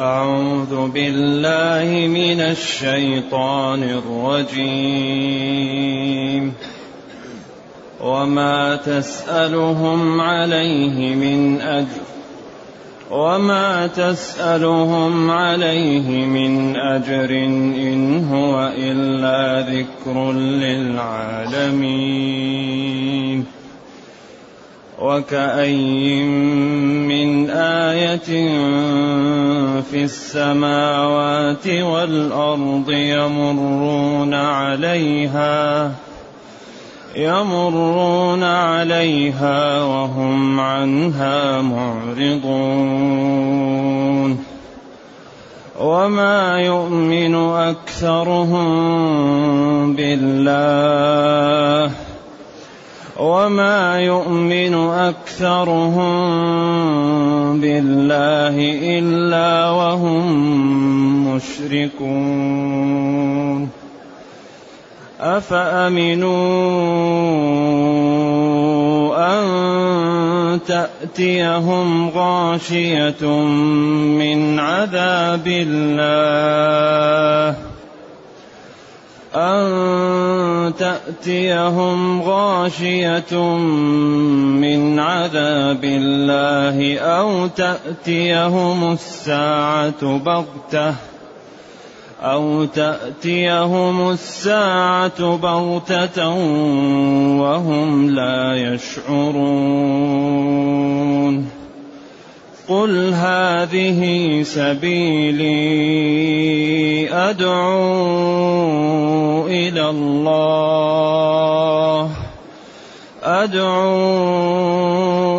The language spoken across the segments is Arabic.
أعوذ بالله من الشيطان الرجيم. وما تسألهم عليه من أجر. وما تسألهم عليه من أجر إن هو إلا ذكر للعالمين. وكأي من آية في السماوات والأرض يمرون عليها يمرون عليها وهم عنها معرضون وما يؤمن أكثرهم بالله وما يؤمن أكثرهم بالله إلا وهم مشركون. أفأمنوا أن تأتيهم غاشية من عذاب الله؟ أن تأتيهم غاشية من عذاب الله أو تأتيهم الساعة بغتة أو تأتيهم الساعة بغتة وهم لا يشعرون قل هذه سبيلي أدعو إلى الله. أدعو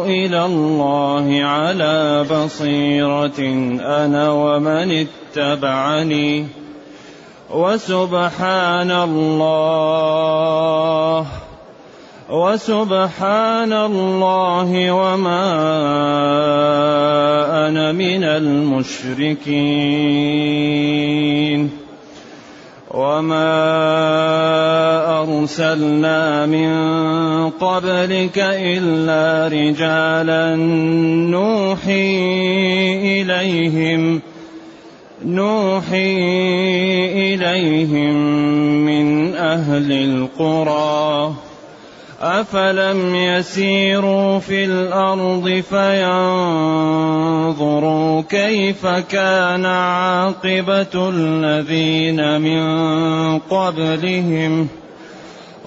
إلى الله على بصيرة أنا ومن اتبعني. وسبحان الله. وسبحان الله وما أنا من المشركين وما أرسلنا من قبلك إلا رجالا نوحي إليهم نوحي إليهم من أهل القرى أفلم يسيروا في الأرض فينظروا كيف كان عاقبة الذين من قبلهم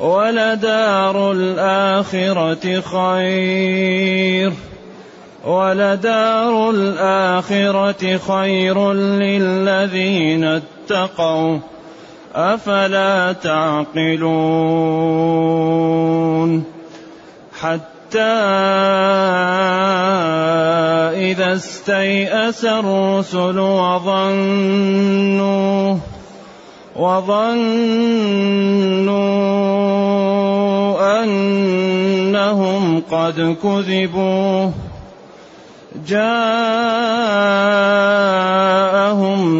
ولدار الآخرة خير ۖ ولدار الآخرة خير للذين اتقوا أفلا تعقلون حتى إذا استيأس الرسل وظنوا وظنوا أنهم قد كذبوا جاءهم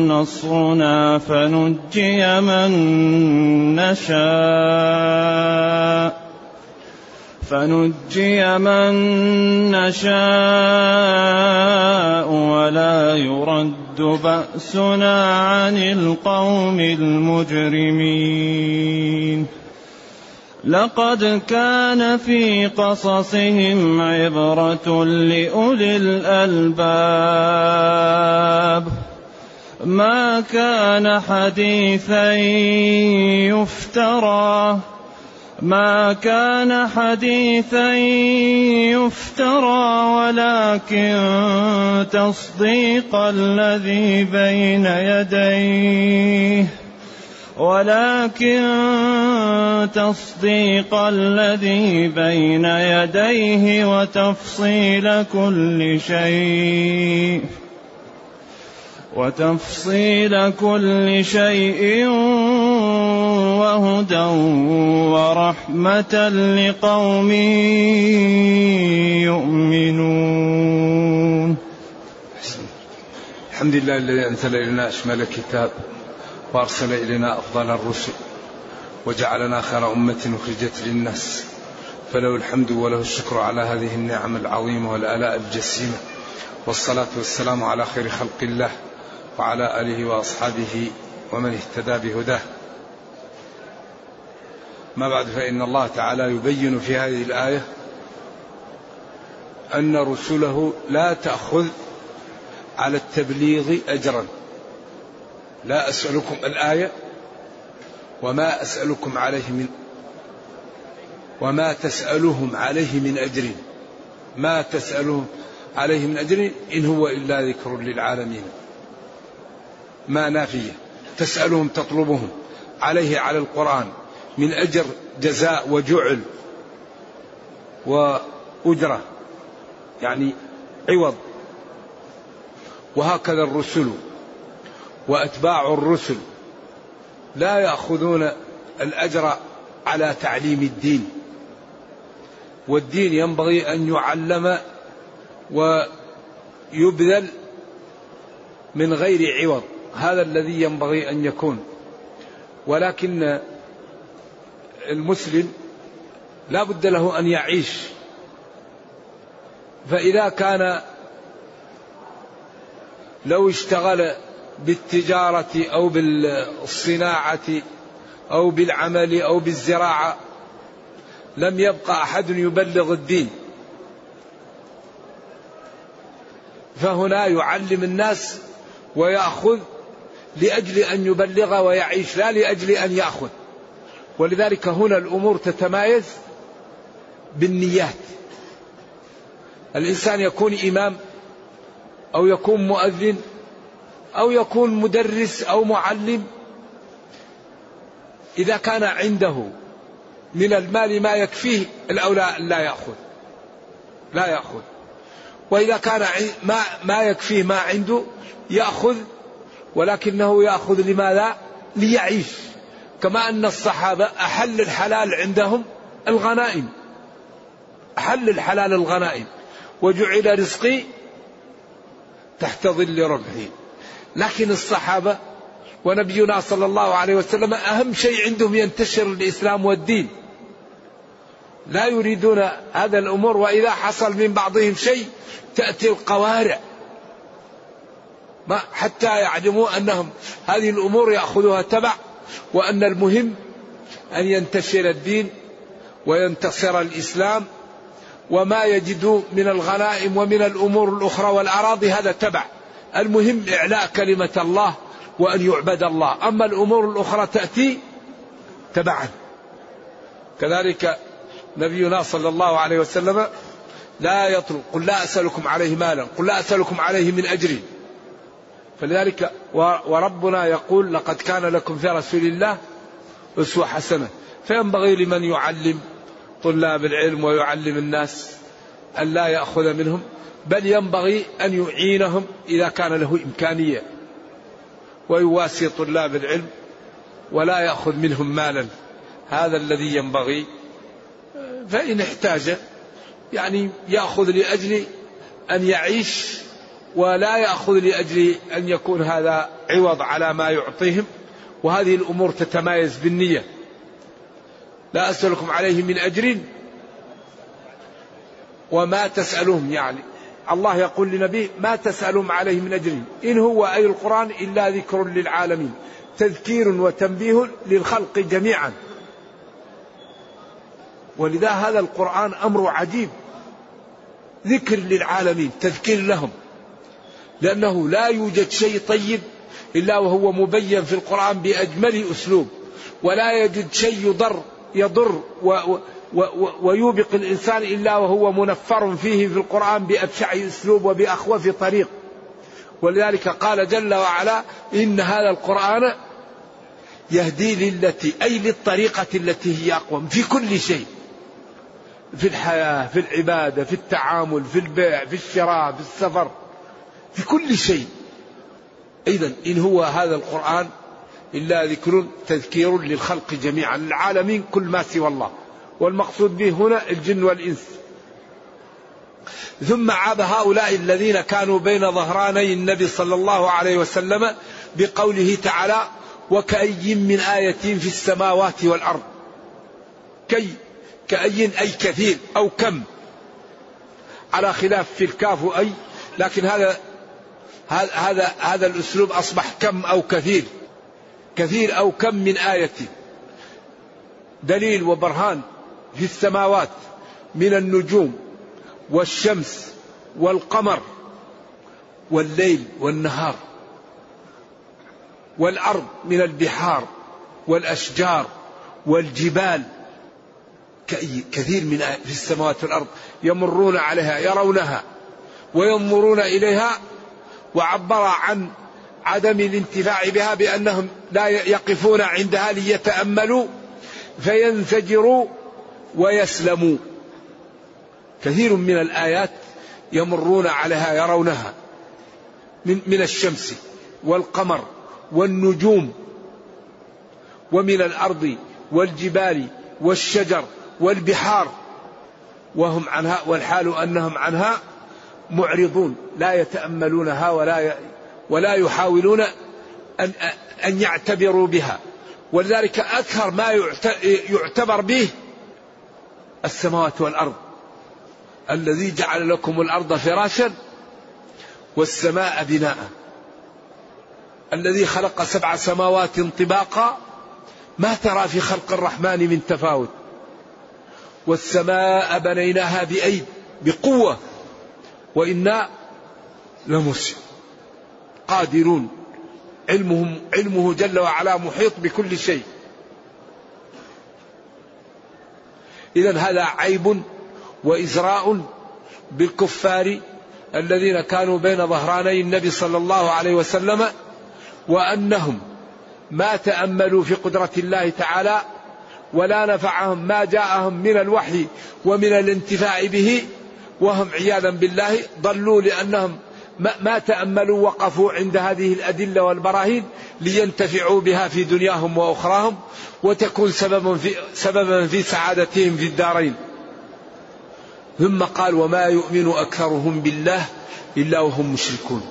نصرنا فنجي من نشاء. فنجي من نشاء ولا يرد بأسنا عن القوم المجرمين. لقد كان في قصصهم عبرة لأولي الألباب. ما كان حديثا يفترى. ما كان حديثا يفترى ولكن تصديق الذي بين يديه. ولكن تصديق الذي بين يديه وتفصيل كل شيء وتفصيل كل شيء وهدى ورحمة لقوم يؤمنون. الحمد لله الذي أنزل إلينا أشمل الكتاب وأرسل إلينا أفضل الرسل وجعلنا خير أمة أخرجت للناس. فله الحمد وله الشكر على هذه النعم العظيمة والآلاء الجسيمة. والصلاة والسلام على خير خلق الله وعلى آله وأصحابه ومن اهتدى بهداه. ما بعد فإن الله تعالى يبين في هذه الآية أن رسله لا تأخذ على التبليغ اجرا. لا أسألكم الآية وما أسألكم عليه من وما تسألهم عليه من أجر. ما تسألهم عليه من أجر إن هو إلا ذكر للعالمين. ما نافية. تسألهم تطلبهم عليه على القرآن من أجر جزاء وجعل وأجرة. يعني عوض. وهكذا الرسل وأتباع الرسل لا يأخذون الأجر على تعليم الدين. والدين ينبغي أن يعلم ويبذل من غير عوض. هذا الذي ينبغي أن يكون. ولكن المسلم لا بد له أن يعيش. فإذا كان لو اشتغل بالتجارة أو بالصناعة أو بالعمل أو بالزراعة. لم يبقى أحد يبلغ الدين. فهنا يعلم الناس ويأخذ لأجل أن يبلغ ويعيش لا لأجل أن يأخذ. ولذلك هنا الأمور تتمايز بالنيات. الإنسان يكون إمام أو يكون مؤذن أو يكون مدرس أو معلم إذا كان عنده من المال ما يكفيه الأولى لا يأخذ لا يأخذ. وإذا كان ما ما يكفيه ما عنده يأخذ ولكنه يأخذ لماذا؟ ليعيش. كما أن الصحابة أحل الحلال عندهم الغنائم. أحل الحلال الغنائم. وجعل رزقي تحت ظل رمحي لكن الصحابة ونبينا صلى الله عليه وسلم أهم شيء عندهم ينتشر الإسلام والدين. لا يريدون هذا الأمور وإذا حصل من بعضهم شيء تأتي القوارع. ما حتى يعلموا أنهم هذه الأمور يأخذها تبع وأن المهم أن ينتشر الدين وينتصر الإسلام وما يجدوا من الغنائم ومن الأمور الأخرى والأراضي هذا تبع. المهم إعلاء كلمة الله وأن يعبد الله. أما الأمور الأخرى تأتي تبعا. كذلك نبينا صلى الله عليه وسلم لا يطلب قل لا أسألكم عليه مالا قل لا أسألكم عليه من أجر فلذلك وربنا يقول لقد كان لكم في رسول الله أسوة حسنة. فينبغي لمن يعلم طلاب العلم ويعلم الناس أن لا يأخذ منهم بل ينبغي أن يعينهم إذا كان له إمكانية. ويواسي طلاب العلم ولا يأخذ منهم مالا. هذا الذي ينبغي. فإن احتاج يعني يأخذ لأجل أن يعيش ولا يأخذ لأجل أن يكون هذا عوض على ما يعطيهم. وهذه الأمور تتمايز بالنية. لا أسألكم عليه من أجر. وما تسألهم يعني. الله يقول لنبيه ما تسألهم عليه من أجر. إن هو أي القرآن إلا ذكر للعالمين. تذكير وتنبيه للخلق جميعا. ولذا هذا القرآن أمر عجيب. ذكر للعالمين تذكير لهم. لأنه لا يوجد شيء طيب إلا وهو مبين في القرآن بأجمل أسلوب. ولا يجد شيء يضر يضر ويوبق الإنسان إلا وهو منفر فيه في القرآن بأبشع أسلوب وبأخوف طريق. ولذلك قال جل وعلا إن هذا القرآن يهدي للتي أي للطريقة التي هي أقوم في كل شيء. في الحياة في العبادة في التعامل في البيع في الشراء في السفر في كل شيء. إذا إن هو هذا القرآن إلا ذكر تذكير للخلق جميعا العالمين كل ما سوى الله. والمقصود به هنا الجن والإنس. ثم عاب هؤلاء الذين كانوا بين ظهراني النبي صلى الله عليه وسلم بقوله تعالى وكأي من آية في السماوات والأرض كي كأي أي كثير أو كم. على خلاف في الكاف أي لكن هذا هذا هذا الأسلوب أصبح كم أو كثير. كثير أو كم من آية. دليل وبرهان. في السماوات من النجوم والشمس والقمر والليل والنهار والأرض من البحار والأشجار والجبال. كثير من في السماوات والأرض يمرون عليها يرونها وينظرون إليها وعبر عن عدم الانتفاع بها بأنهم لا يقفون عندها ليتأملوا فينفجروا ويسلموا كثير من الآيات يمرون عليها يرونها من من الشمس والقمر والنجوم ومن الأرض والجبال والشجر والبحار. وهم عنها والحال أنهم عنها معرضون لا يتأملونها ولا ولا يحاولون أن أن يعتبروا بها. ولذلك أكثر ما يعتبر به السماوات والأرض. الذي جعل لكم الأرض فراشا والسماء بناء. الذي خلق سبع سماوات طباقا. ما ترى في خلق الرحمن من تفاوت؟ والسماء بنيناها بأيد بقوة. وإنا لمسلم قادرون. علمهم علمه جل وعلا محيط بكل شيء. إذا هذا عيب وإزراء بالكفار الذين كانوا بين ظهراني النبي صلى الله عليه وسلم وأنهم ما تأملوا في قدرة الله تعالى ولا نفعهم ما جاءهم من الوحي ومن الانتفاع به وهم عياذا بالله ضلوا لأنهم ما تأملوا وقفوا عند هذه الأدلة والبراهين لينتفعوا بها في دنياهم وأخراهم وتكون سببا في, سببا في سعادتهم في الدارين. ثم قال وما يؤمن أكثرهم بالله إلا وهم مشركون.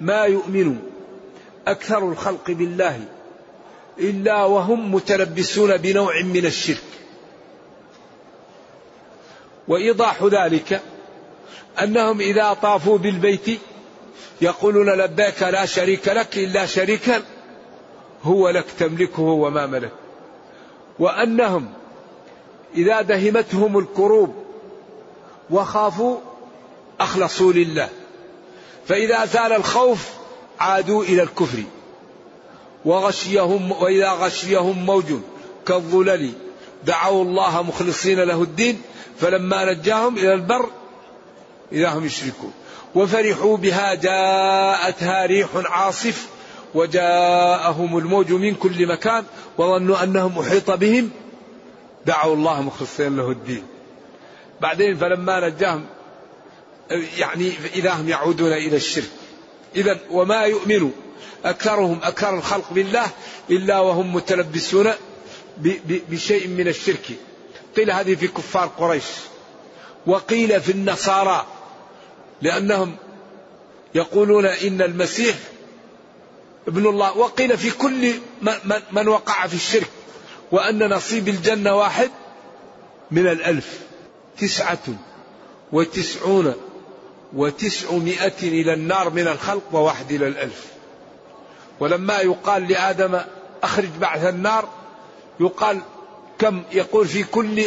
ما يؤمن أكثر الخلق بالله إلا وهم متلبسون بنوع من الشرك. وإيضاح ذلك أنهم إذا طافوا بالبيت يقولون لبيك لا شريك لك إلا شريكا هو لك تملكه وما ملك. وأنهم إذا دهمتهم الكروب وخافوا أخلصوا لله. فإذا زال الخوف عادوا إلى الكفر. وغشيهم وإذا غشيهم موج كالظلل دعوا الله مخلصين له الدين فلما نجاهم إلى البر إذا هم يشركون. وفرحوا بها جاءتها ريح عاصف وجاءهم الموج من كل مكان وظنوا أنهم أحيط بهم. دعوا الله مخلصين له الدين. بعدين فلما نجاهم يعني إذا هم يعودون إلى الشرك. إذا وما يؤمن أكثرهم أكثر الخلق بالله إلا وهم متلبسون بشيء من الشرك. قيل هذه في كفار قريش. وقيل في النصارى. لأنهم يقولون إن المسيح ابن الله وقيل في كل من وقع في الشرك وأن نصيب الجنة واحد من الألف تسعة وتسعون وتسعمائة إلى النار من الخلق وواحد إلى الألف. ولما يقال لآدم أخرج بعث النار يقال كم؟ يقول في كل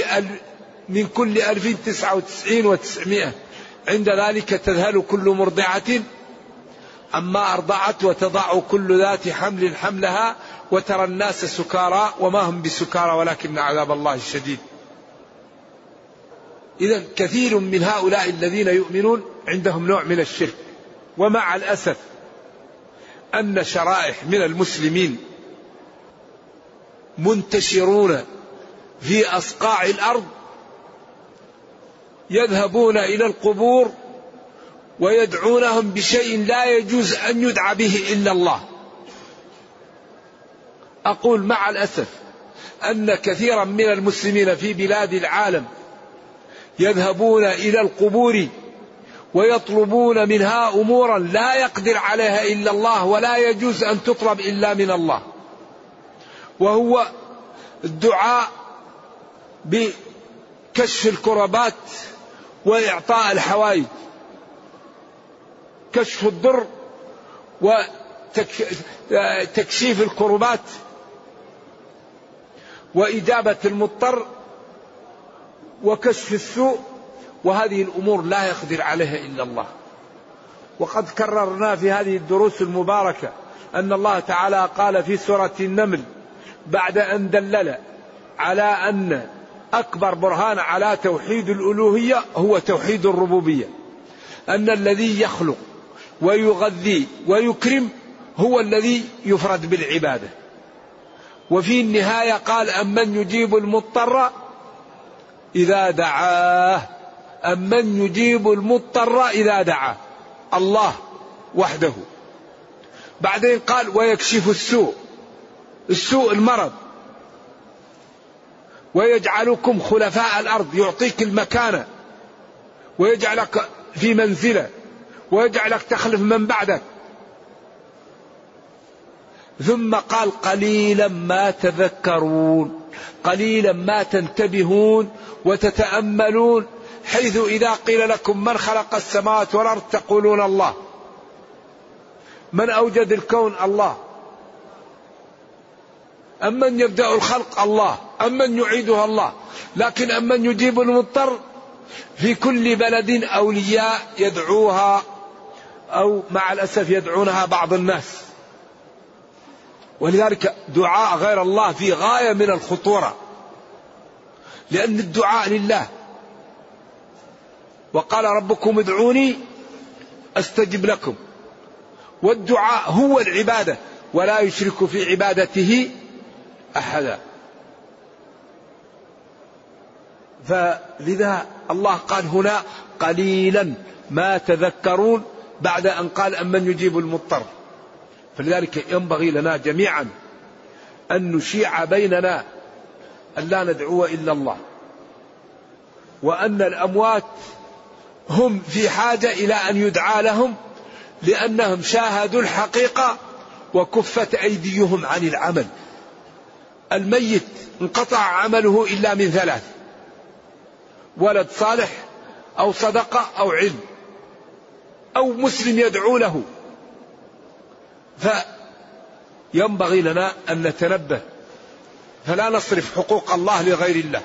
من كل ألف تسعة وتسعين وتسعمائة. عند ذلك تذهل كل مرضعة أما أرضعت وتضع كل ذات حمل حملها وترى الناس سكارى وما هم بسكارى ولكن عذاب الله شديد. إذا كثير من هؤلاء الذين يؤمنون عندهم نوع من الشرك ومع الأسف أن شرائح من المسلمين منتشرون في أصقاع الأرض يذهبون إلى القبور ويدعونهم بشيء لا يجوز أن يدعى به إلا الله أقول مع الأسف أن كثيرا من المسلمين في بلاد العالم يذهبون إلى القبور ويطلبون منها أمورا لا يقدر عليها إلا الله ولا يجوز أن تطلب إلا من الله. وهو الدعاء بكشف الكربات وإعطاء الحوائج. وكشف الضر وتكشيف الكربات وإجابة المضطر وكشف السوء وهذه الأمور لا يقدر عليها إلا الله وقد كررنا في هذه الدروس المباركة أن الله تعالى قال في سورة النمل بعد أن دلل على أن أكبر برهان على توحيد الألوهية هو توحيد الربوبية. أن الذي يخلق ويغذي ويكرم هو الذي يفرد بالعبادة. وفي النهاية قال أمن يجيب المضطر إذا دعاه. أمن يجيب المضطر إذا دعاه. الله وحده. بعدين قال ويكشف السوء. السوء المرض. ويجعلكم خلفاء الأرض يعطيك المكانة ويجعلك في منزلة ويجعلك تخلف من بعدك. ثم قال قليلا ما تذكرون قليلا ما تنتبهون وتتأملون حيث إذا قيل لكم من خلق السماوات والأرض تقولون الله. من أوجد الكون؟ الله. أمن يبدأ الخلق الله أمن يعيدها الله. لكن أمن يجيب المضطر؟ في كل بلد أولياء يدعوها أو مع الأسف يدعونها بعض الناس. ولذلك دعاء غير الله في غاية من الخطورة. لأن الدعاء لله. وقال ربكم ادعوني أستجب لكم. والدعاء هو العبادة. ولا يشرك في عبادته احدا فلذا الله قال هنا قليلا ما تذكرون بعد أن قال أمن يجيب المضطر. فلذلك ينبغي لنا جميعا أن نشيع بيننا أن لا ندعو إلا الله وأن الأموات هم في حاجة إلى أن يدعى لهم لأنهم شاهدوا الحقيقة وكفت أيديهم عن العمل. الميت انقطع عمله إلا من ثلاث. ولد صالح أو صدقة أو علم أو مسلم يدعو له. فينبغي لنا أن نتنبه. فلا نصرف حقوق الله لغير الله.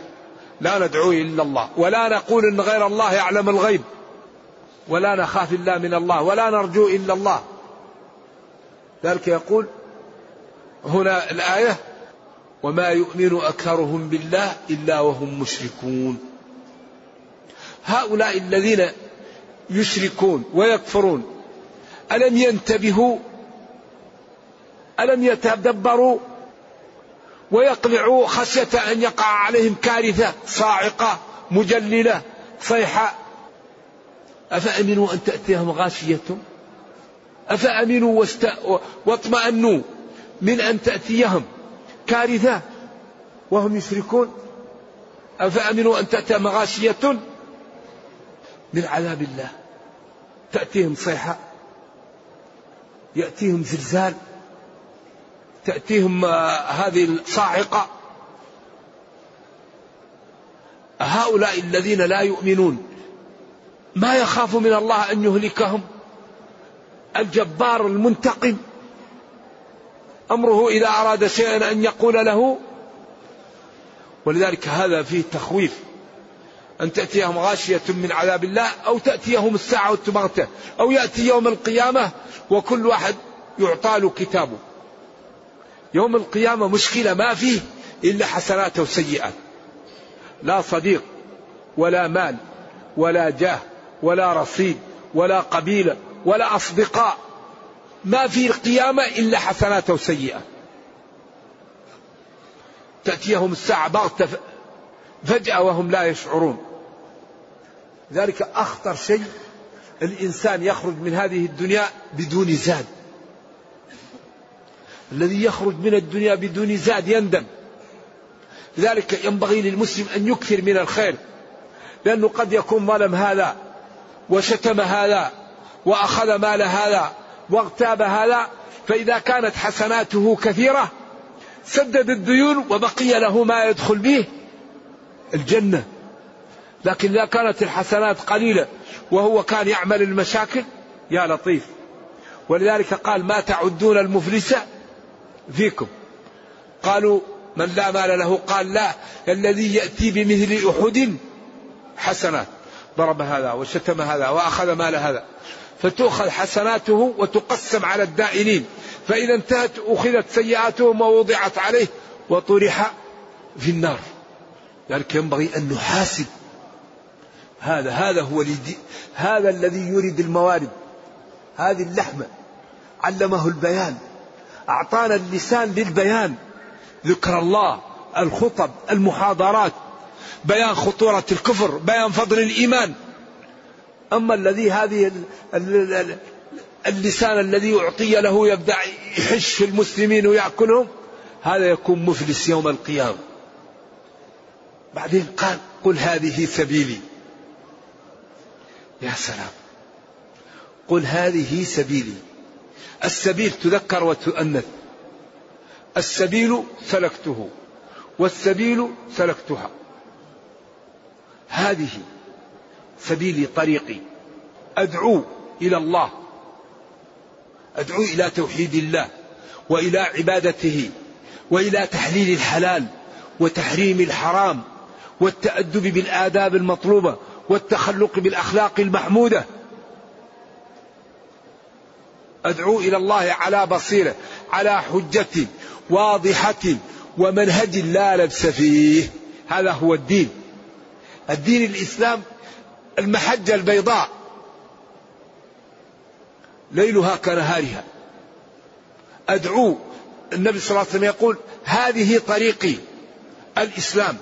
لا ندعو إلا الله. ولا نقول إن غير الله يعلم الغيب. ولا نخاف إلا من الله. ولا نرجو إلا الله. ذلك يقول هنا الآية وما يؤمن أكثرهم بالله إلا وهم مشركون. هؤلاء الذين يشركون ويكفرون ألم ينتبهوا؟ ألم يتدبروا؟ ويقلعوا خشية أن يقع عليهم كارثة صاعقة مجللة صيحة. أفأمنوا أن تأتيهم غاشية؟ أفأمنوا واطمأنوا من أن تأتيهم؟ كارثة. وهم يشركون. أفأمنوا أن تأتي مغاشية من عذاب الله. تأتيهم صيحة. يأتيهم زلزال. تأتيهم آه، هذه الصاعقة. هؤلاء الذين لا يؤمنون. ما يخاف من الله أن يهلكهم؟ الجبار المنتقم. أمره إذا أراد شيئا أن يقول له. ولذلك هذا فيه تخويف. أن تأتيهم غاشية من عذاب الله أو تأتيهم الساعة بغتة أو يأتي يوم القيامة وكل واحد يعطى له كتابه. يوم القيامة مشكلة ما فيه إلا حسنات وسيئات. لا صديق ولا مال ولا جاه ولا رصيد ولا قبيلة ولا أصدقاء. ما في القيامة إلا حسنات وسيئة. تأتيهم الساعة بغتة فجأة وهم لا يشعرون. ذلك أخطر شيء الإنسان يخرج من هذه الدنيا بدون زاد. الذي يخرج من الدنيا بدون زاد يندم. لذلك ينبغي للمسلم أن يكثر من الخير. لأنه قد يكون ظلم هذا وشتم هذا وأخذ مال هذا واغتاب هذا فإذا كانت حسناته كثيرة سدد الديون وبقي له ما يدخل به الجنة. لكن إذا كانت الحسنات قليلة وهو كان يعمل المشاكل يا لطيف. ولذلك قال ما تعدون المفلس فيكم. قالوا من لا مال له. قال لا الذي يأتي بمثل أحد حسنات. ضرب هذا وشتم هذا وأخذ مال هذا. فتؤخذ حسناته وتقسم على الدائنين. فإذا انتهت أخذت سيئاتهم ووضعت عليه وطرح في النار. ذلك ينبغي أن نحاسب. هذا هذا هو هذا الذي يريد الموارد. هذه اللحمة. علمه البيان. أعطانا اللسان للبيان. ذكر الله الخطب المحاضرات. بيان خطورة الكفر بيان فضل الإيمان. أما الذي هذه اللسان الذي أعطي له يبدأ يحش في المسلمين ويأكلهم هذا يكون مفلس يوم القيامة. بعدين قال قل هذه سبيلي. يا سلام. قل هذه سبيلي. السبيل تذكر وتؤنث. السبيل سلكته والسبيل سلكتها. هذه سبيلي طريقي. أدعو إلى الله. أدعو إلى توحيد الله وإلى عبادته وإلى تحليل الحلال وتحريم الحرام والتأدب بالآداب المطلوبة والتخلق بالأخلاق المحمودة. أدعو إلى الله على بصيرة على حجة واضحة ومنهج لا لبس فيه. هذا هو الدين. الدين الإسلام المحجة البيضاء. ليلها كنهارها. أدعو النبي صلى الله عليه وسلم يقول هذه طريقي. الإسلام.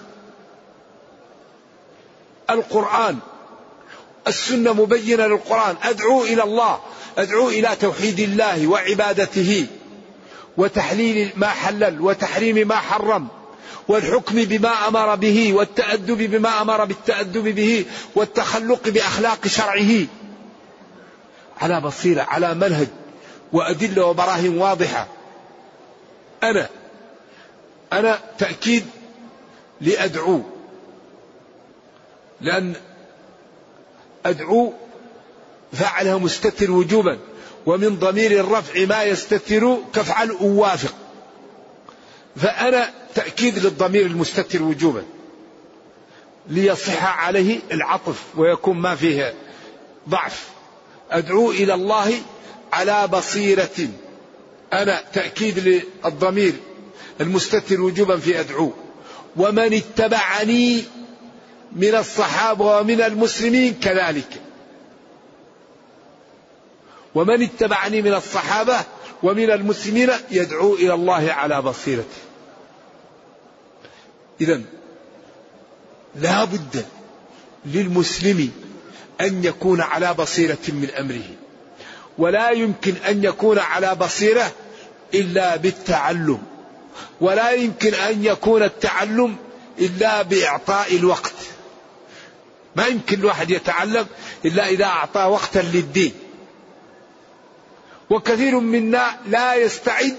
القرآن. السنة مبينة للقرآن. أدعو إلى الله. أدعو إلى توحيد الله وعبادته. وتحليل ما حلل وتحريم ما حرم. والحكم بما أمر به والتأدب بما أمر بالتأدب به والتخلق بأخلاق شرعه. على بصيرة على منهج وأدلة وبراهين واضحة. أنا أنا تأكيد لأدعو. لأن أدعو فعلها مستتر وجوبا ومن ضمير الرفع ما يستتر كفعل أوافق. فأنا تأكيد للضمير المستتر وجوبا. ليصح عليه العطف ويكون ما فيه ضعف. أدعو إلى الله على بصيرة. أنا تأكيد للضمير المستتر وجوبا في أدعو. ومن اتبعني من الصحابة ومن المسلمين كذلك. ومن اتبعني من الصحابة ومن المسلمين يدعو إلى الله على بصيرته إذا لا بد للمسلم أن يكون على بصيرة من أمره ولا يمكن أن يكون على بصيرة إلا بالتعلم ولا يمكن أن يكون التعلم إلا بإعطاء الوقت. ما يمكن الواحد يتعلم إلا إذا أعطى وقتا للدين. وكثير منا لا يستعد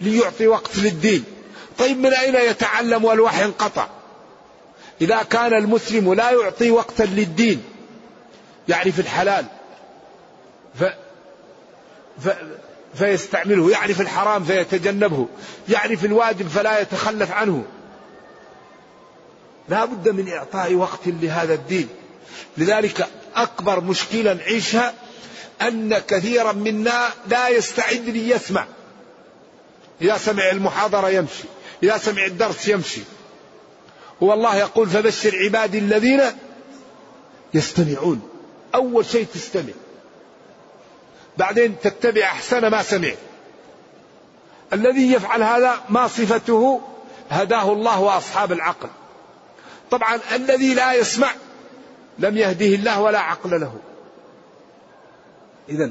ليعطي وقت للدين. طيب من أين يتعلم والوحي انقطع؟ إذا كان المسلم لا يعطي وقتا للدين يعرف الحلال ف... ف... فيستعمله يعرف الحرام فيتجنبه يعرف الواجب فلا يتخلف عنه. لا بد من إعطاء وقت لهذا الدين. لذلك أكبر مشكلة نعيشها أن كثيرا منا لا يستعد ليسمع. إذا سمع المحاضرة يمشي. إذا سمع الدرس يمشي. والله يقول فبشر عبادي الذين يستمعون. أول شيء تستمع. بعدين تتبع أحسن ما سمع الذي يفعل هذا ما صفته هداه الله وأصحاب العقل. طبعا الذي لا يسمع لم يهده الله ولا عقل له. إذا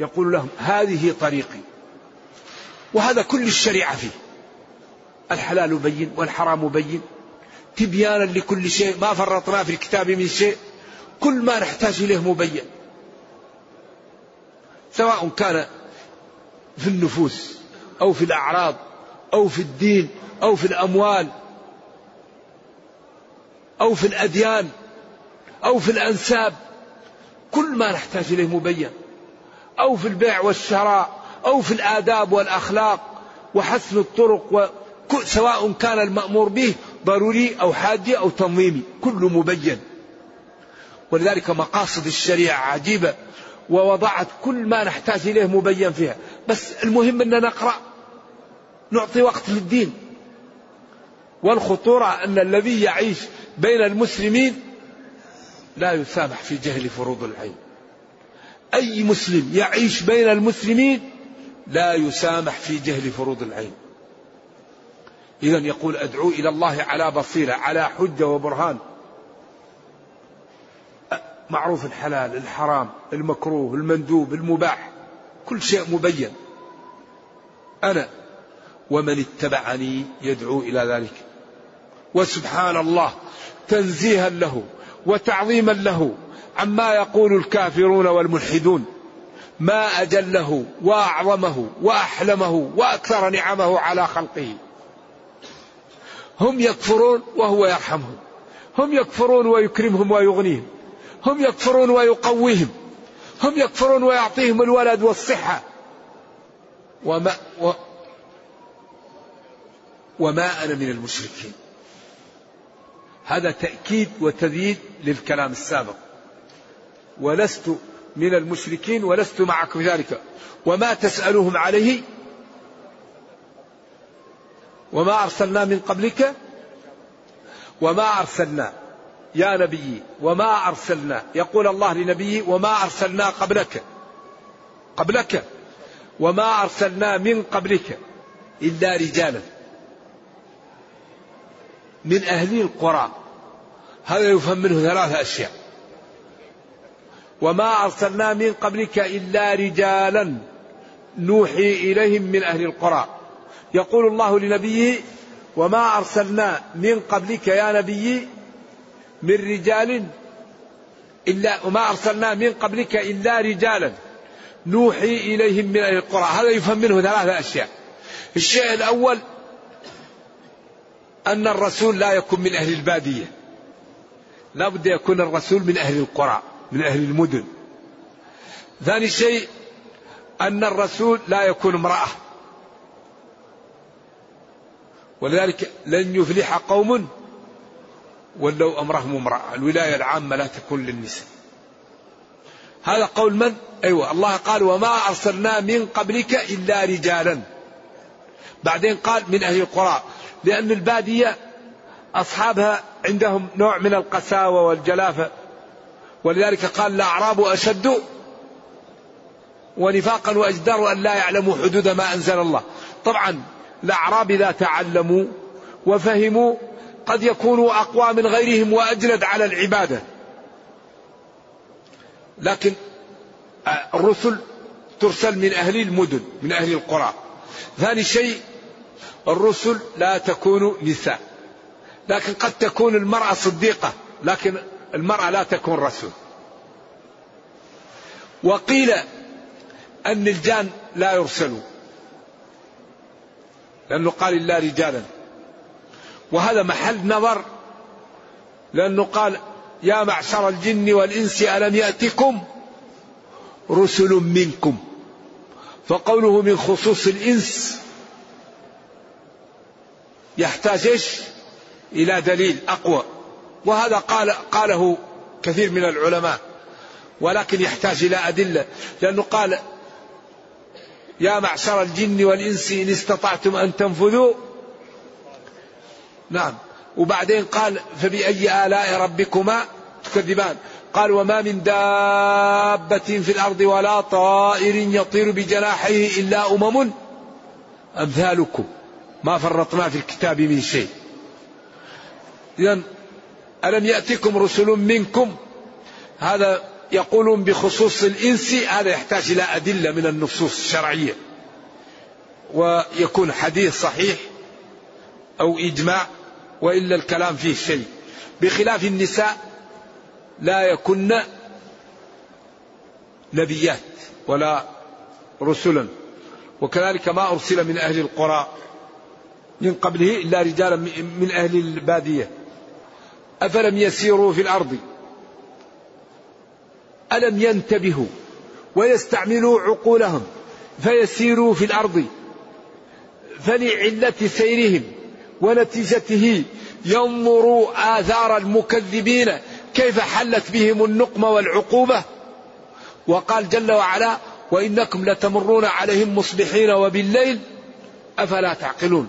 يقول لهم هذه طريقي. وهذا كل الشريعة فيه. الحلال بين والحرام بين. تبيانا لكل شيء ما فرطنا في الكتاب من شيء. كل ما نحتاج إليه مبين. سواء كان في النفوس أو في الأعراض أو في الدين أو في الأموال أو في الأديان أو في الأنساب. كل ما نحتاج إليه مبين. أو في البيع والشراء أو في الآداب والأخلاق وحسن الطرق سواء كان المأمور به ضروري أو حادي أو تنظيمي كله مبين. ولذلك مقاصد الشريعة عجيبة ووضعت كل ما نحتاج إليه مبين فيها. بس المهم أن نقرأ نعطي وقت للدين. والخطورة أن الذي يعيش بين المسلمين لا يسامح في جهل فروض العين. أي مسلم يعيش بين المسلمين لا يسامح في جهل فروض العين. إذا يقول أدعو إلى الله على بصيرة على حجة وبرهان. معروف الحلال الحرام المكروه المندوب المباح كل شيء مبين. أنا ومن اتبعني يدعو إلى ذلك. وسبحان الله تنزيها له وتعظيما له عما يقول الكافرون والملحدون. ما أجله وأعظمه وأحلمه وأكثر نعمه على خلقه. هم يكفرون وهو يرحمهم. هم يكفرون ويكرمهم ويغنيهم. هم يكفرون ويقويهم. هم يكفرون ويعطيهم الولد والصحة. وما و وما أنا من المشركين. هذا تأكيد وتذييد للكلام السابق. ولست من المشركين ولست معكم ذلك. وما تسألهم عليه وما أرسلنا من قبلك؟ وما أرسلنا. يا نبي وما أرسلنا. يقول الله لنبيه وما أرسلنا قبلك. قبلك. وما أرسلنا من قبلك إلا رجالا. من أهل القرى. هذا يفهم منه ثلاثة أشياء. وما أرسلنا من قبلك إلا رجالا. نوحي إليهم من أهل القرى. يقول الله لنبيه وما أرسلنا من قبلك يا نبي من رجال إلا وما أرسلنا من قبلك إلا رجالا نوحي إليهم من أهل القرى. هذا يفهم منه ثلاثة أشياء. الشيء الأول أن الرسول لا يكون من أهل البادية. لا بد يكون الرسول من أهل القرى من أهل المدن. ثاني شيء أن الرسول لا يكون امرأة. ولذلك لن يفلح قوم ولو أمرهم امرأة الولاية العامة لا تكون للنساء. هذا قول من؟ أيوة الله قال وما أرسلنا من قبلك إلا رجالا. بعدين قال من أهل القرى. لأن البادية أصحابها عندهم نوع من القساوة والجلافة. ولذلك قال الأعراب أشد ونفاقا وأجدر أن لا يعلموا حدود ما أنزل الله. طبعا الأعراب إذا تعلموا وفهموا قد يكونوا أقوى من غيرهم وأجلد على العبادة. لكن الرسل ترسل من أهل المدن من أهل القرى. ثاني شيء الرسل لا تكون نساء. لكن قد تكون المرأة صديقة لكن المرأة لا تكون رسول. وقيل أن الجان لا يرسلوا لأنه قال إلا رجالا. وهذا محل نظر لأنه قال يا معشر الجن والإنس ألم يأتكم رسل منكم؟ فقوله من خصوص الإنس يحتاج إيش؟ إلى دليل أقوى. وهذا قال قاله كثير من العلماء ولكن يحتاج إلى أدلة. لأنه قال يا معشر الجن والإنس إن استطعتم أن تنفذوا. نعم. وبعدين قال فبأي آلاء ربكما تكذبان. قال وما من دابة في الأرض ولا طائر يطير بجناحيه إلا أمم أمثالكم. ما فرطنا في الكتاب من شيء. إذا ألم يأتكم رسل منكم؟ هذا يقولون بخصوص الإنس هذا يحتاج إلى أدلة من النصوص الشرعية. ويكون حديث صحيح أو إجماع وإلا الكلام فيه شيء. بخلاف النساء لا يكن نبيات ولا رسلا. وكذلك ما أرسل من أهل القرى من قبله إلا رجالا من أهل البادية. أفلم يسيروا في الأرض؟ ألم ينتبهوا ويستعملوا عقولهم فيسيروا في الأرض فلعلة سيرهم ونتيجته ينظروا آثار المكذبين كيف حلت بهم النقمة والعقوبة. وقال جل وعلا وإنكم لتمرون عليهم مصبحين وبالليل أفلا تعقلون.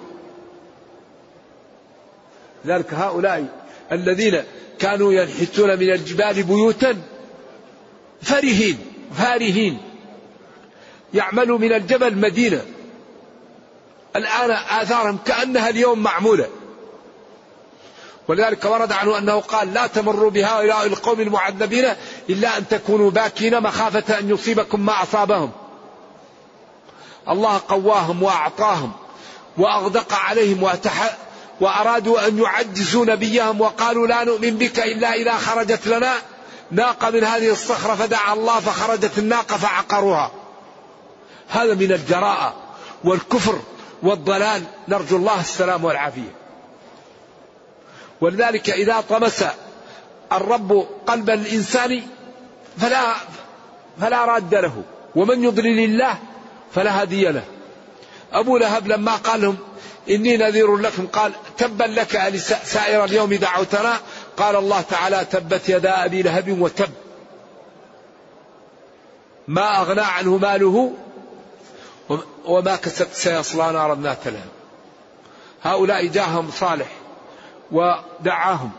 ذلك هؤلاء الذين كانوا ينحتون من الجبال بيوتا فرهين فارهين. يعملوا من الجبل مدينة. الآن آثارهم كأنها اليوم معمولة. ولذلك ورد عنه أنه قال لا تمروا بهؤلاء القوم المعذبين إلا أن تكونوا باكين مخافة أن يصيبكم ما أصابهم. الله قواهم وأعطاهم وأغدق عليهم وأرادوا أن يعجزوا نبيهم وقالوا لا نؤمن بك إلا إذا خرجت لنا. ناقة من هذه الصخرة فدعا الله فخرجت الناقة فعقروها. هذا من الجراءة والكفر والضلال. نرجو الله السلام والعافية. ولذلك إذا طمس الرب قلب الإنسان فلا فلا راد له. ومن يضلل الله فلا هادي له. أبو لهب لما قال لهم إني نذير لكم قال تبا لك سائر اليوم دعوتنا قال الله تعالى تبت يدا أبي لهب وتب. ما أغنى عنه ماله وما كسب سيصلى نارا ذات لهب. هؤلاء جاهم صالح ودعاهم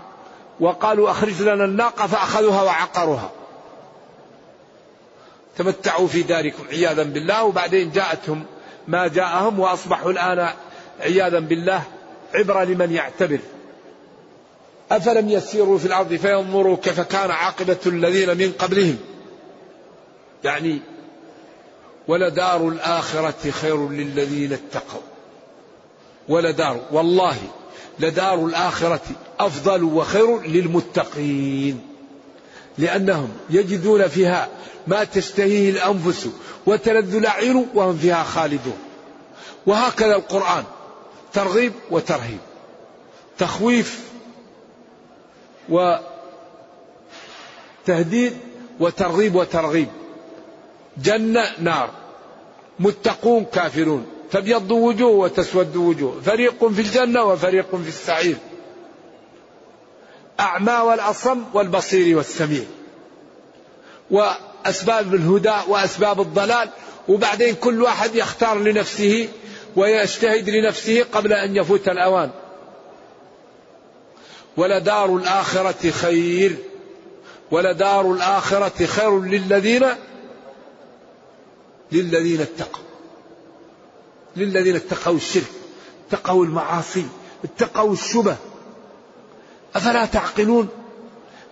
وقالوا أخرج لنا الناقة فأخذوها وعقروها. تمتعوا في داركم عياذا بالله. وبعدين جاءتهم ما جاءهم وأصبحوا الآن عياذا بالله عبرة لمن يعتبر. أفلم يسيروا في الأرض فينظروا كيف كان عاقبة الذين من قبلهم. يعني ولدار الآخرة خير للذين اتقوا. ولدار والله لدار الآخرة أفضل وخير للمتقين. لأنهم يجدون فيها ما تشتهيه الأنفس وتلذ الأعين وهم فيها خالدون. وهكذا القرآن ترغيب وترهيب. تخويف وتهديد وترغيب وترغيب. جنة نار. متقون كافرون. تبيض وجوه وتسود وجوه. فريق في الجنة وفريق في السعير. أعمى والأصم والبصير والسميع. وأسباب الهدى وأسباب الضلال. وبعدين كل واحد يختار لنفسه ويجتهد لنفسه قبل أن يفوت الأوان. ولدار الآخرة خير ولدار الآخرة خير للذين للذين اتقوا للذين اتقوا الشرك اتقوا المعاصي اتقوا الشبه. أفلا تعقلون؟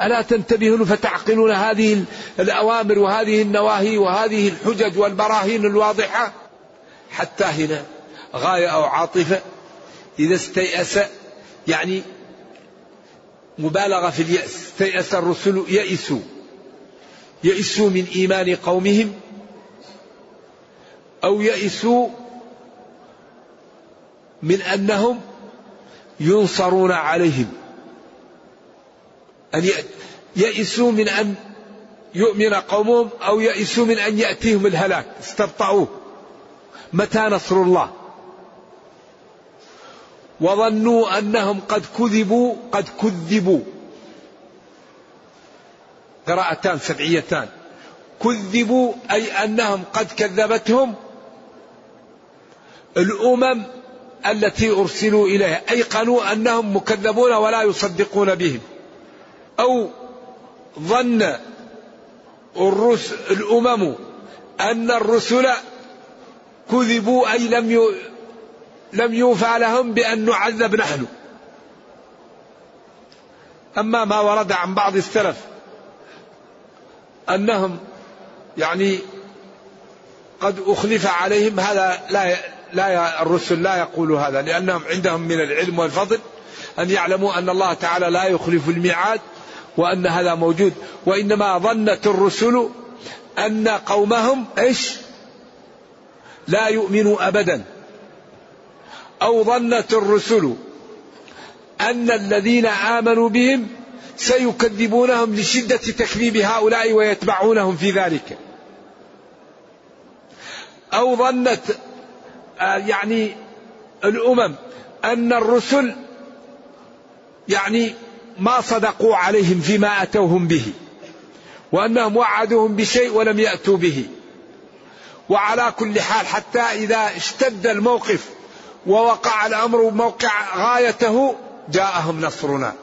ألا تنتبهون فتعقلون هذه الأوامر وهذه النواهي وهذه الحجج والبراهين الواضحة؟ حتى هنا غاية أو عاطفة إذا استيأس يعني مبالغة في اليأس استيأس الرسل يئسوا. يئسوا من إيمان قومهم أو يئسوا من أنهم ينصرون عليهم. أن يئسوا من أن يؤمن قومهم أو يئسوا من أن يأتيهم الهلاك. استبطأوه. متى نصر الله؟ وظنوا أنهم قد كذبوا قد كذبوا. قراءتان سبعيتان. كذبوا أي أنهم قد كذبتهم الأمم التي أرسلوا إليها. أيقنوا أنهم مكذبون ولا يصدقون بهم. أو ظن الرسل الأمم أن الرسل كذبوا أي لم لم يوفى لهم بأن نعذب نحن. أما ما ورد عن بعض السلف أنهم يعني قد أخلف عليهم هذا لا لا الرسل لا يقولوا هذا لأنهم عندهم من العلم والفضل أن يعلموا أن الله تعالى لا يخلف الميعاد وأن هذا موجود. وإنما ظنت الرسل أن قومهم إيش؟ لا يؤمنوا أبدا. أو ظنت الرسل أن الذين آمنوا بهم سيكذبونهم لشدة تكذيب هؤلاء ويتبعونهم في ذلك. أو ظنت آه، يعني الأمم أن الرسل يعني ما صدقوا عليهم فيما أتوهم به وأنهم وعدوهم بشيء ولم يأتوا به. وعلى كل حال حتى إذا اشتد الموقف ووقع الأمر موقع غايته جاءهم نصرنا.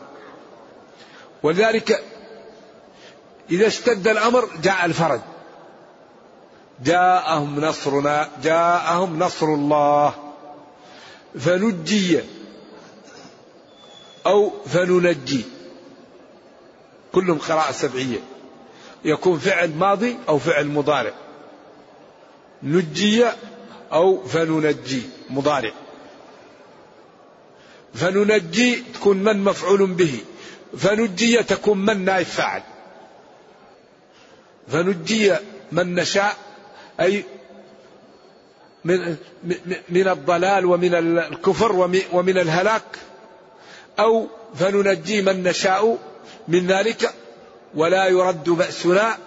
ولذلك إذا اشتد الأمر جاء الفرج. جاءهم نصرنا جاءهم نصر الله. فنجي أو فننجي. كلهم قراءة سبعية. يكون فعل ماضي أو فعل مضارع. نجي أو فننجي مضارع. فننجي تكون من مفعول به. فنجي تكون من نائب فاعل. فنجي من نشاء أي من, من الضلال ومن الكفر ومن الهلاك. أو فننجي من نشاء من ذلك ولا يرد بأسنا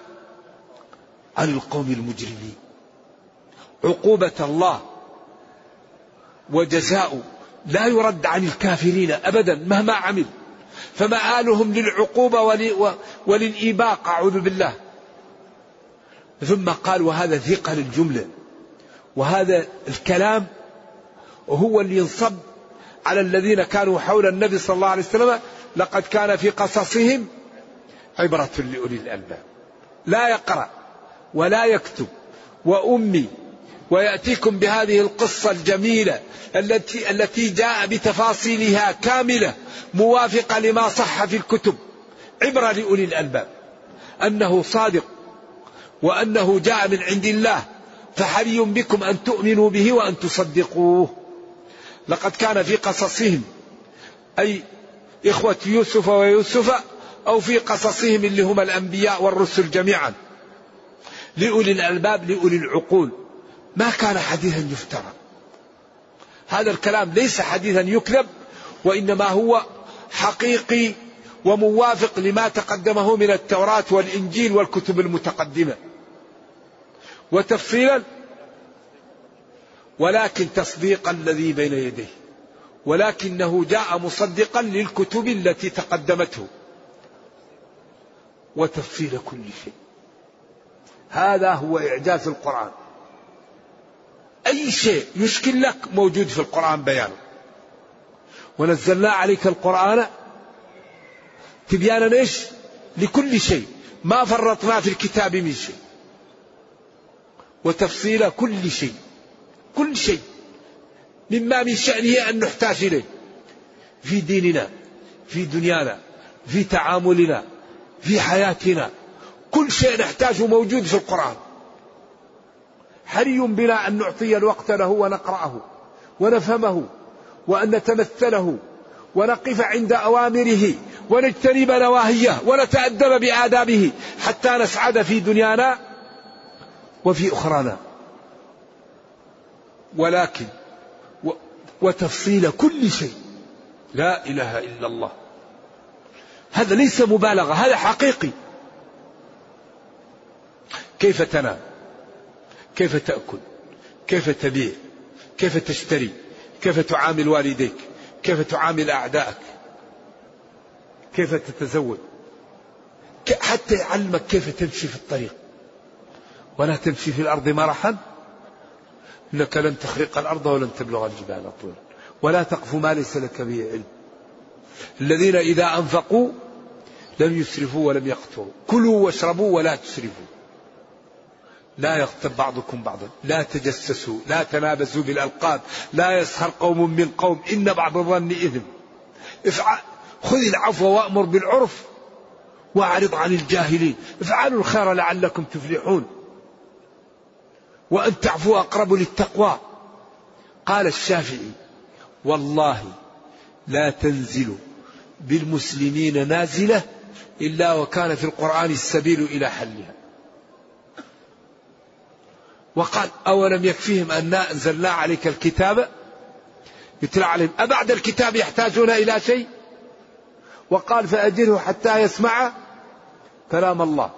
عن القوم المجرمين. عقوبة الله وجزاء لا يرد عن الكافرين أبدا مهما عمل. فمآلهم للعقوبة وللإيباق أعوذ بالله. ثم قال وهذا ثقل الجملة. وهذا الكلام هو اللي ينصب على الذين كانوا حول النبي صلى الله عليه وسلم لقد كان في قصصهم عبرة لأولي الألباب. لا يقرأ ولا يكتب. وأمي ويأتيكم بهذه القصة الجميلة التي التي جاء بتفاصيلها كاملة موافقة لما صح في الكتب عبرة لأولي الألباب. أنه صادق وأنه جاء من عند الله فحري بكم أن تؤمنوا به وأن تصدقوه. لقد كان في قصصهم أي إخوة يوسف ويوسف أو في قصصهم اللي هم الأنبياء والرسل جميعا. لأولي الألباب لأولي العقول. ما كان حديثا يفترى. هذا الكلام ليس حديثا يكذب وإنما هو حقيقي وموافق لما تقدمه من التوراة والإنجيل والكتب المتقدمة. وتفصيلا ولكن تصديق الذي بين يديه ولكنه جاء مصدقا للكتب التي تقدمته. وتفصيل كل شيء. هذا هو إعجاز القرآن. أي شيء يشكل لك موجود في القرآن بيانه ونزلنا عليك القرآن تبيانا إيش؟ لكل شيء. ما فرطنا في الكتاب من شيء. وتفصيل كل شيء. كل شيء. مما من شأنه أن نحتاج إليه. في ديننا في دنيانا في تعاملنا في حياتنا. كل شيء نحتاجه موجود في القرآن. حري بنا أن نعطي الوقت له ونقرأه ونفهمه وأن نتمثله ونقف عند أوامره ونجتنب نواهيه ونتأدب بآدابه حتى نسعد في دنيانا وفي أخرانا. ولكن وتفصيل كل شيء. لا إله إلا الله. هذا ليس مبالغة هذا حقيقي. كيف تنام؟ كيف تأكل؟ كيف تبيع؟ كيف تشتري؟ كيف تعامل والديك؟ كيف تعامل أعدائك؟ كيف تتزوج؟ حتى يعلمك كيف تمشي في الطريق. ولا تمشي في الأرض مرحا. إنك لن تخرق الأرض ولن تبلغ الجبال طولا. ولا تقف ما ليس لك به علم. الذين إذا أنفقوا لم يسرفوا ولم يقتروا. كلوا واشربوا ولا تسرفوا لا يغتب بعضكم بعضا. لا تجسسوا لا تنابزوا بالألقاب لا يسخر قوم من قوم إن بعض الظن إثم خذ العفو وأمر بالعرف وأعرض عن الجاهلين. افعلوا الخير لعلكم تفلحون. وأن تعفو أقرب للتقوى. قال الشافعي والله لا تنزل بالمسلمين نازلة إلا وكان في القرآن السبيل إلى حلها. وقال أولم يكفيهم أن أنزلنا عليك الكتاب يتلى عليهم. أبعد الكتاب يحتاجون إلى شيء؟ وقال فأجره حتى يسمع كلام الله.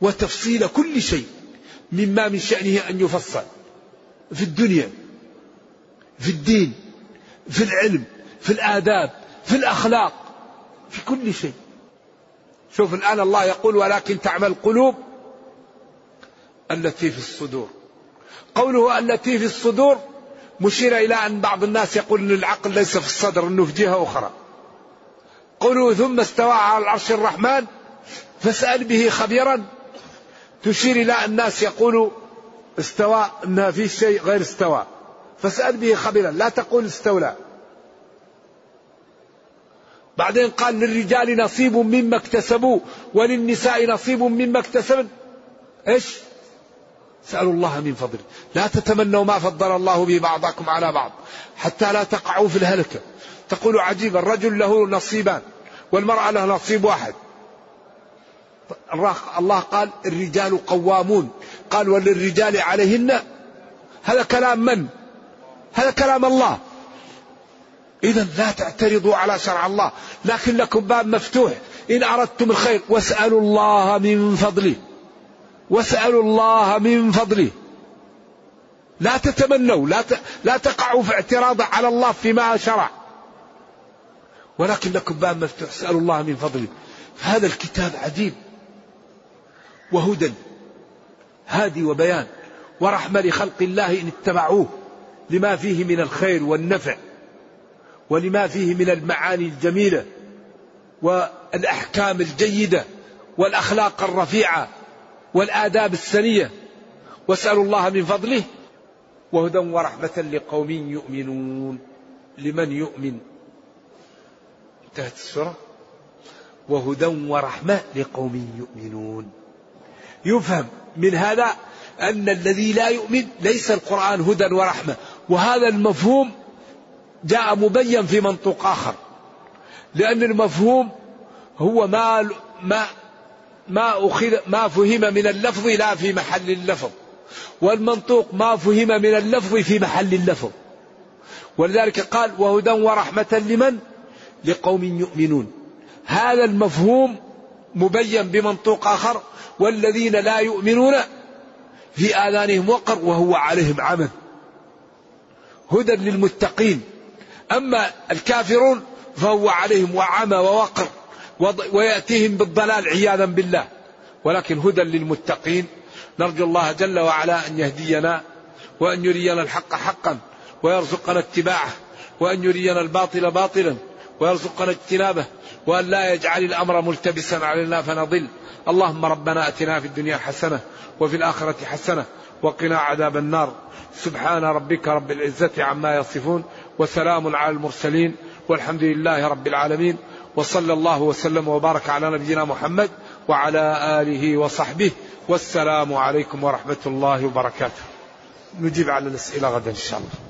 وتفصيل كل شيء مما من شأنه أن يفصل في الدنيا في الدين في العلم في الآداب في الأخلاق في كل شيء. شوف الآن الله يقول ولكن تعمل القلوب التي في الصدور. قوله التي في الصدور مشير إلى أن بعض الناس يقول أن العقل ليس في الصدر أنه في جهة أخرى. قوله ثم استوى على العرش الرحمن فاسأل به خبيرا. تشير إلى الناس يقولوا استوى أنها في شيء غير استوى. فاسأل به خبيرا. لا تقول استولى. بعدين قال للرجال نصيب مما اكتسبوا وللنساء نصيب مما اكتسبن. إيش؟ اسألوا الله من فضله لا تتمنوا ما فضل الله به بعضكم على بعض. حتى لا تقعوا في الهلكة. تقول عجيبا الرجل له نصيبان والمرأة له نصيب واحد. الله قال الرجال قوامون. قال وللرجال عليهن. هذا كلام من؟ هذا كلام الله. إذا لا تعترضوا على شرع الله. لكن لكم باب مفتوح. إن أردتم الخير واسألوا الله من فضله. واسألوا الله من فضله. لا تتمنوا لا لا تقعوا في اعتراض على الله فيما شرع. ولكن لكم باب مفتوح اسألوا الله من فضله. هذا الكتاب عجيب. وهدى هادي وبيان. ورحمة لخلق الله إن اتبعوه. لما فيه من الخير والنفع. ولما فيه من المعاني الجميلة. والأحكام الجيدة. والأخلاق الرفيعة. والآداب السنية. واسألوا الله من فضله وهدى ورحمة لقوم يؤمنون. لمن يؤمن. انتهت السورة. وهدى ورحمة لقوم يؤمنون. يفهم من هذا أن الذي لا يؤمن ليس القرآن هدى ورحمة. وهذا المفهوم جاء مبين في منطوق آخر. لأن المفهوم هو ما ما ما أخذ ما فهم من اللفظ لا في محل اللفظ. والمنطوق ما فهم من اللفظ في محل اللفظ. ولذلك قال وهدى ورحمة لمن؟ لقوم يؤمنون. هذا المفهوم مبين بمنطوق آخر والذين لا يؤمنون في آذانهم وقر وهو عليهم عمى هدى للمتقين. أما الكافرون فهو عليهم وعمى ووقر. ويأتيهم بالضلال عياذا بالله. ولكن هدى للمتقين. نرجو الله جل وعلا أن يهدينا وأن يرينا الحق حقا ويرزقنا اتباعه وأن يرينا الباطل باطلا ويرزقنا اجتنابه وأن لا يجعل الأمر ملتبسا علينا فنضل. اللهم ربنا أتنا في الدنيا حسنة وفي الآخرة حسنة وقنا عذاب النار. سبحان ربك رب العزة عما يصفون وسلام على المرسلين والحمد لله رب العالمين. وصلى الله وسلم وبارك على نبينا محمد وعلى آله وصحبه والسلام عليكم ورحمة الله وبركاته. نجيب على الأسئلة غدا إن شاء الله.